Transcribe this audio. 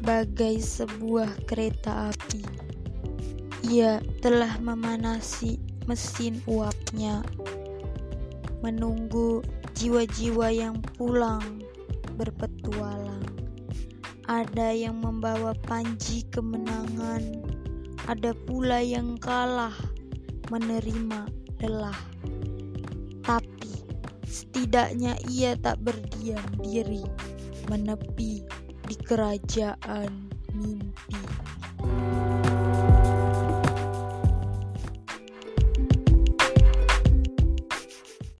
bagai sebuah kereta api. Ia telah memanasi mesin uapnya, menunggu jiwa-jiwa yang pulang berpetualang. Ada yang membawa panji kemenangan, ada pula yang kalah menerima lelah. Tapi setidaknya ia tak berdiam diri menepi di kerajaan mimpi.